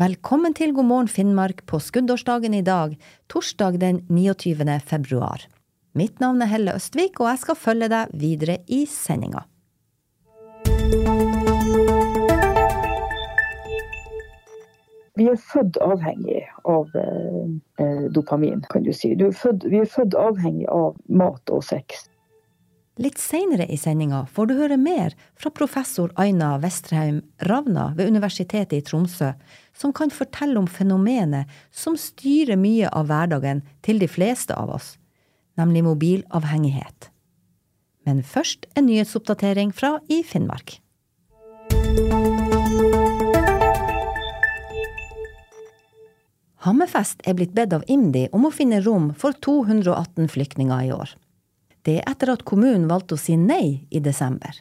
Velkommen til God morgen Finnmark på skuddårsdagen i dag, torsdag den 29. februar. Mitt navn er Helle Østvik, og jeg skal følge deg videre i sendinga. Vi er født avhengig av eh, dopamin, kan du si. Du er født, vi er født avhengig av mat og sex. Litt seinere i sendinga får du høre mer fra professor Aina Vestrheim Ravna ved Universitetet i Tromsø, som kan fortelle om fenomenet som styrer mye av hverdagen til de fleste av oss, nemlig mobilavhengighet. Men først en nyhetsoppdatering fra i Finnmark. Hammerfest er blitt bedt av IMDi om å finne rom for 218 flyktninger i år. Det er etter at kommunen valgte å si nei i desember.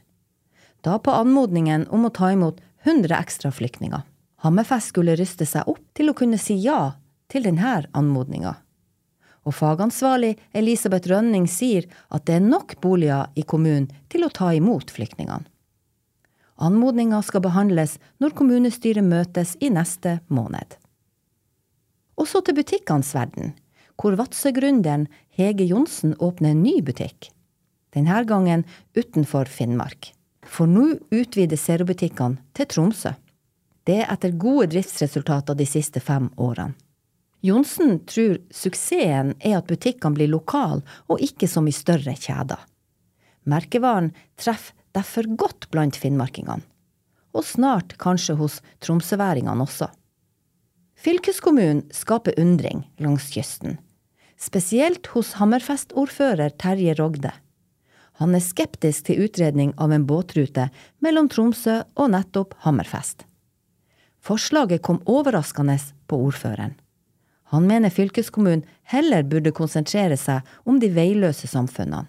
Da på anmodningen om å ta imot 100 ekstra flyktninger. Hammerfest skulle ryste seg opp til å kunne si ja til denne anmodninga. Og fagansvarlig Elisabeth Rønning sier at det er nok boliger i kommunen til å ta imot flyktningene. Anmodninga skal behandles når kommunestyret møtes i neste måned. Og så til butikkenes verden, hvor Vadsø-gründeren Hege Johnsen åpner en ny butikk. Denne gangen utenfor Finnmark. For nå utvider Zero-butikkene til Tromsø. Det er etter gode driftsresultater de siste fem årene. Johnsen tror suksessen er at butikkene blir lokale og ikke som i større kjeder. Merkevaren treffer derfor godt blant finnmarkingene. Og snart kanskje hos tromsøværingene også. Fylkeskommunen skaper undring langs kysten. Spesielt hos Hammerfest-ordfører Terje Rogde. Han er skeptisk til utredning av en båtrute mellom Tromsø og nettopp Hammerfest. Forslaget kom overraskende på ordføreren. Han mener fylkeskommunen heller burde konsentrere seg om de veiløse samfunnene.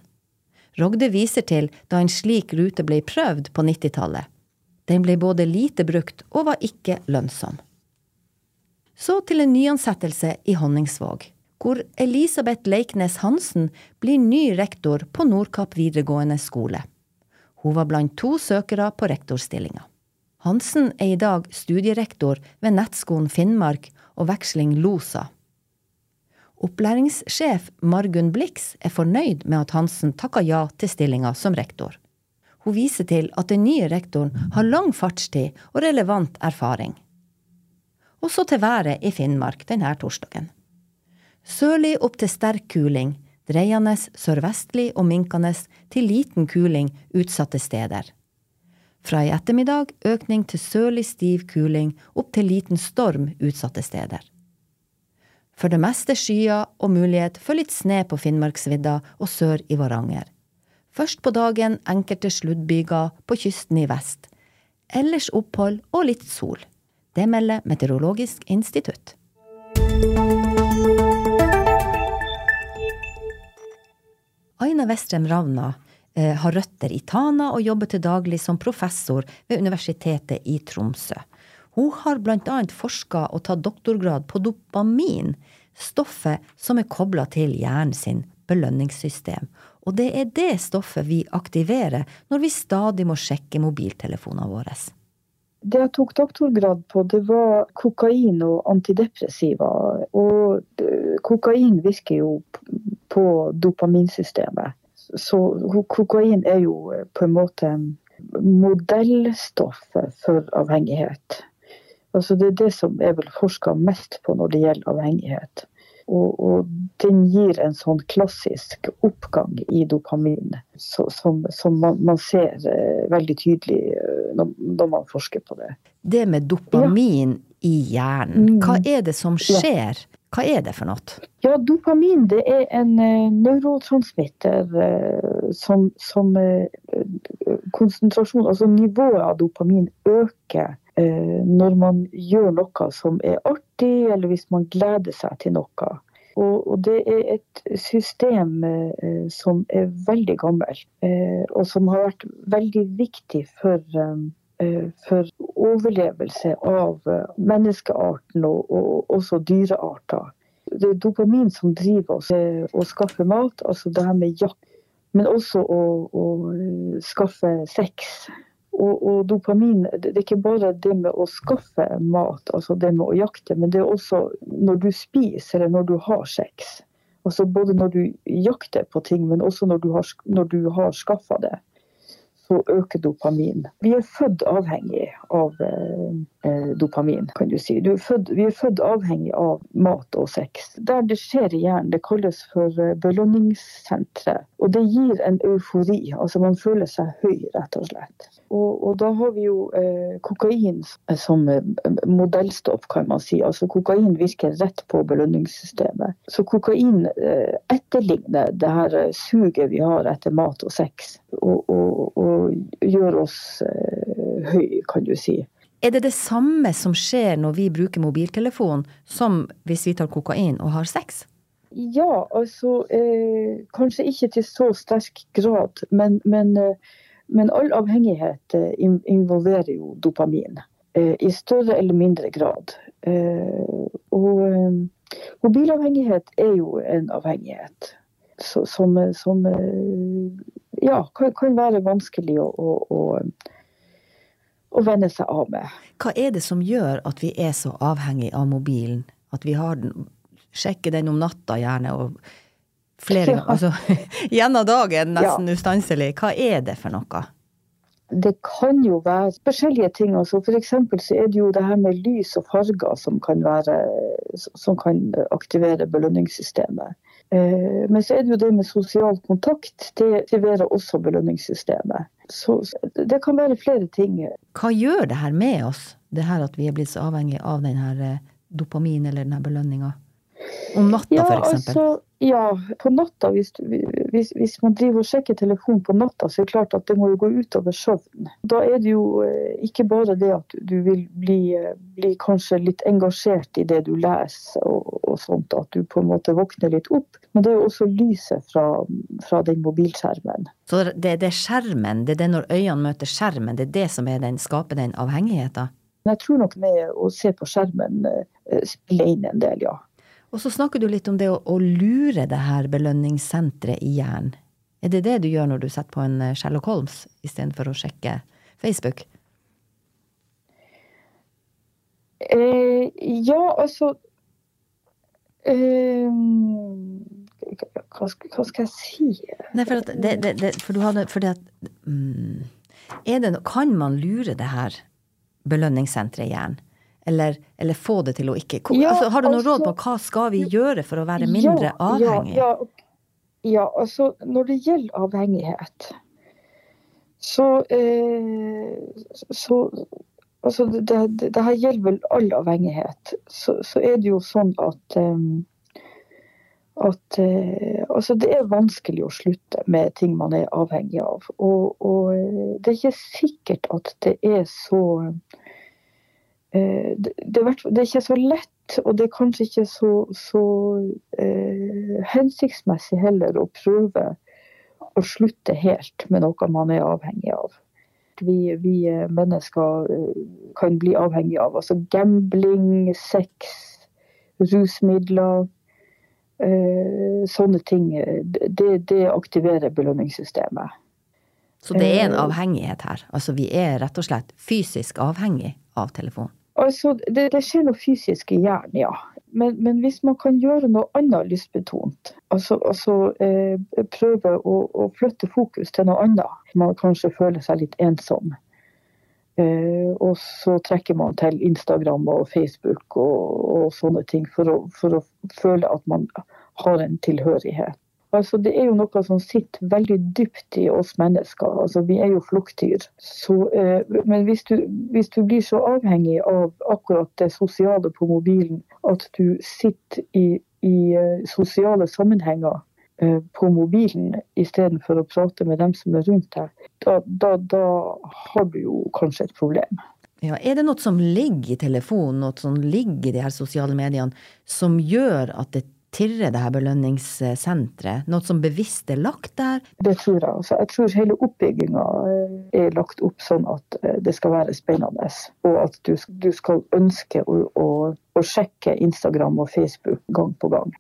Rogde viser til da en slik rute ble prøvd på 90-tallet. Den ble både lite brukt og var ikke lønnsom. Så til en nyansettelse i Honningsvåg, hvor Elisabeth Leiknes Hansen blir ny rektor på Nordkapp videregående skole. Hun var blant to søkere på rektorstillinga. Hansen er i dag studierektor ved Nettskolen Finnmark og veksling LOSA. Opplæringssjef Margunn Blix er fornøyd med at Hansen takka ja til stillinga som rektor. Hun viser til at den nye rektoren har lang fartstid og relevant erfaring og så til været i Finnmark denne torsdagen. Sørlig opp til sterk kuling, dreiende sørvestlig og minkende til liten kuling utsatte steder. Fra i ettermiddag økning til sørlig stiv kuling opp til liten storm utsatte steder. For det meste skyer og mulighet for litt sne på Finnmarksvidda og sør i Varanger. Først på dagen enkelte sluddbyger på kysten i vest. Ellers opphold og litt sol. Det melder Meteorologisk institutt. Aina Westrem Ravna eh, har røtter i Tana og jobber til daglig som professor ved Universitetet i Tromsø. Hun har annet forska og tatt doktorgrad på dopamin, stoffet som er kobla til hjernen sin belønningssystem. Og det er det stoffet vi aktiverer når vi stadig må sjekke mobiltelefonene våre. Det jeg tok doktorgrad på, det var kokain og antidepressiva. Og kokain virker jo på dopaminsystemet. Så kokain er jo på en måte modellstoffet for avhengighet. Altså det er det som er vel forska mest på når det gjelder avhengighet. Og, og, den gir en sånn klassisk oppgang i dopamin så, som, som man, man, ser uh, veldig tydelig uh, når, når, man forsker på det. Det med dopamin ja. i hjernen, hva mm. er det som skjer? Hva er det for noe? Ja, Dopamin det er en uh, neurotransmitter som, som konsentrasjon, altså nivået av dopamin øker når man gjør noe som er artig, eller hvis man gleder seg til noe. Og, det er et system eh, som er veldig gammelt, eh, og som har vært veldig viktig for, eh, for overlevelse av menneskearten og, og også dyrearter. Det er dopamin som driver oss å skaffe mat, altså det her med jakt. men også å, å skaffe sex. Og, og, dopamin det er ikke bare det med å skaffe mat, altså det med å jakte, men det er også når du spiser eller når du har sex. Altså både når du jakter på ting, men også når du har, når har skaffa det så øker dopamin. Vi er født avhengig av eh, dopamin, kan du si. Du er født, vi er født avhengig av mat og sex. Der det skjer i hjernen, det kalles for belønningssenteret. Og det gir en eufori. Altså man føler seg høy, rett og slett. Og, og da har vi jo eh, kokain som eh, modellstoff, kan man si. Altså kokain virker rett på belønningssystemet. Så kokain eh, etterligner det her eh, suget vi har etter mat og sex. Og, og, og gjør oss eh, høy, kan du si. Er det det samme som skjer når vi bruker mobiltelefon, som hvis vi tar kokain og har sex? Ja, altså eh, Kanskje ikke til så sterk grad, men, men eh, men all avhengighet eh, involverer jo dopamin. Eh, I større eller mindre grad. Eh, og mobilavhengighet er jo en avhengighet som, som ja, kan, kan, være vanskelig å, å, å, å, venne seg av med. Hva er det som gjør at vi er så avhengig av mobilen? At vi har den, sjekker den om natta gjerne, og flere ganger. Altså, gjennom dagen, nesten ja. ustanselig. Hva er det for noe? Det kan jo være forskjellige ting. Altså for så er det jo det her med lys og farger som kan, være, som kan aktivere belønningssystemet. Eh, men så er det jo det med sosial kontakt. Det aktiverer også belønningssystemet. Så det kan være flere ting. Hva gjør det her med oss, det her at vi er blitt så avhengig av den her eh, dopamin eller den her belønninga? Om natta, ja, f.eks.? Altså, ja, på natta. Hvis, hvis, hvis, man driver og sjekker telefon på natta, så er det klart at det må jo gå utover søvnen. Da er det jo eh, ikke bare det at du vil bli, bli kanskje litt engasjert i det du leser og, og, sånt, at du på en måte våkner litt opp, men det er jo også lyset fra, fra den mobilskjermen. Så det, det er skjermen, det er det når øynene møter skjermen, det er det som er den, skaper den avhengigheten? Jeg tror nok med å se på skjermen eh, spiller inn en del, ja. Og så snakker du litt om det å, å lure det her belønningssenteret i hjernen. Er det det du gjør når du setter på en eh, Sherlock Holmes istedenfor å sjekke Facebook? Eh, ja, altså hva, skal, hva, skal, jeg si? Nei, for, at det, det, det, for du hadde fordi at mm, Kan man lure det her belønningssenteret i hjernen? Eller, eller, få det til å ikke ja, altså, Har du noe altså, råd på hva skal vi gjøre for å være mindre ja, avhengig? Ja, ja, altså når det gjelder avhengighet, så, eh, så Altså det, det, det, her gjelder vel all avhengighet. Så, så er det jo sånn at um, at uh, altså det er vanskelig å slutte med ting man er avhengig av. Og, og eh, det er ikke sikkert at det er så uh, det, det, er ikke så lett, og det er kanskje ikke så, så uh, hensiktsmessig heller å prøve å slutte helt med noe man er avhengig av. Vi, vi eh, mennesker eh, kan bli avhengig av altså gambling, sex, rusmidler. Eh, sånne ting. Det, det aktiverer belønningssystemet. Så det er en avhengighet her? Altså vi er rett og slett fysisk avhengig av telefon? Altså, det, det, skjer noe fysisk i hjernen, ja. Men, men, hvis man kan gjøre noe annet lystbetont, altså, altså eh, prøve å, å, flytte fokus til noe annet, man kanskje føler seg litt ensom. Eh, og så trekker man til Instagram og Facebook og, og sånne ting for å, for å føle at man har en tilhørighet. Altså, det er jo noe som sitter veldig dypt i oss mennesker. Altså, vi er jo flokkdyr. Eh, men hvis du, hvis du, blir så avhengig av akkurat det sosiale på mobilen at du sitter i, i uh, sosiale sammenhenger eh, på mobilen istedenfor å prate med dem som er rundt deg, da, da, da har du jo kanskje et problem. Ja, er det noe som ligger i telefonen, noe som ligger i de her sosiale mediene, som gjør at det tirre det her belønningssenteret? Noe som bevisst er lagt der? Det tror jeg. Altså, jeg tror hele oppbygginga eh, er lagt opp sånn at eh, det skal være spennende. Og at du, du skal ønske å, å, å, sjekke Instagram og Facebook gang på gang.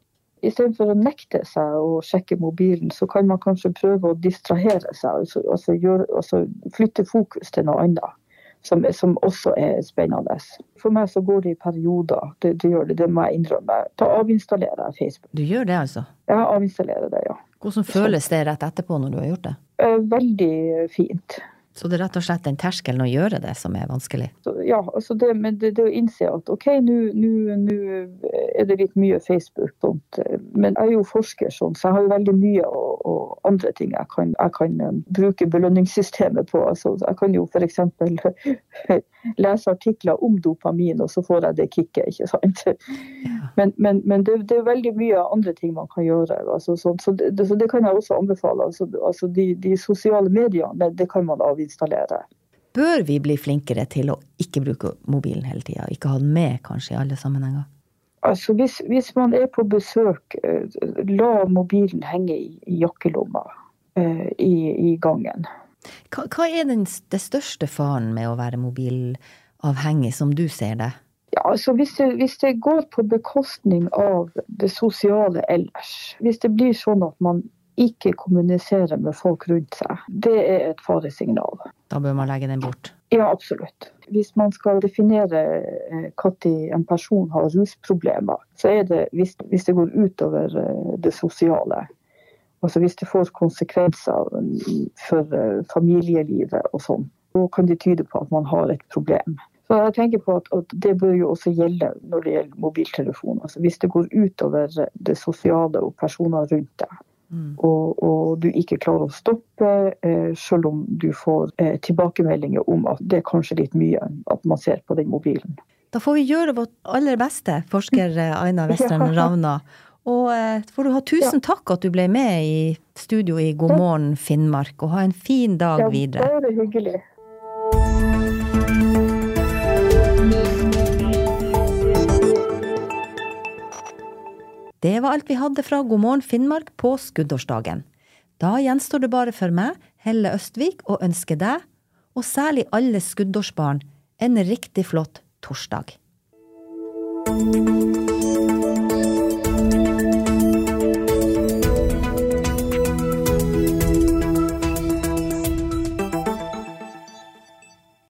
Istedenfor å nekte seg å sjekke mobilen, så kan man kanskje prøve å distrahere seg. Altså, altså, gjør, altså flytte fokus til noe annet. Som, som, også er spennende. For meg så går det i perioder. Det, det gjør det, det må jeg innrømme. Da avinstallerer jeg Facebook. Du gjør det, altså? Ja, avinstallerer det, ja. Hvordan føles det rett etterpå når du har gjort det? Eh, veldig fint. Så det er rett og slett den terskelen å gjøre det som er vanskelig? Ja, altså det, men det, det å innse at OK, nå er det litt mye Facebook. Sånt. Men jeg er jo forsker, sånn, så jeg har jo veldig mye og, og andre ting jeg kan, jeg kan, um, bruke belønningssystemet på. Altså, jeg kan jo f.eks. lese artikler om dopamin, og så får jeg det kicket, ikke sant. Ja. Men, men, men det, det, er veldig mye andre ting man kan gjøre. Altså, så, så, det, så, det, kan jeg også anbefale. Altså, altså de, de, sosiale mediene, det kan man avinstallere. Bør vi bli flinkere til å ikke bruke mobilen hele tida? Ikke ha den med kanskje i alle sammenhenger? Altså hvis, hvis, man er på besøk, eh, la mobilen henge i, i jakkelomma uh, i, i, gangen. Hva, hva er den det største faren med å være mobilavhengig, som du ser det? Ja, altså hvis det, hvis det, går på bekostning av det sosiale ellers, hvis det blir sånn at man ikke kommunisere med folk rundt seg. Det er et faresignal. Da bør man legge den bort? Ja, absolutt. Hvis man skal definere når eh, en person har rusproblemer, så er det hvis, hvis det går utover eh, det sosiale. Altså hvis det får konsekvenser for eh, familielivet og sånn, da kan det tyde på at man har et problem. Så jeg tenker på at, at, Det bør jo også gjelde når det gjelder mobiltelefon. Altså hvis det går utover det sosiale og personer rundt deg, Mm. Og, og, du ikke klarer å stoppe, eh, selv om du får eh, tilbakemeldinger om at det er kanskje litt mye at man ser på den mobilen. Da får vi gjøre vårt aller beste, forsker eh, Aina Western Ravna. Og eh, får du ha tusen ja. takk at du ble med i studio i God morgen Finnmark, og ha en fin dag ja, videre. Ja, bare hyggelig. Det var alt vi hadde fra God morgen Finnmark på skuddårsdagen. Da gjenstår det bare for meg, Helle Østvik, å ønske deg, og særlig alle skuddårsbarn, en riktig flott torsdag.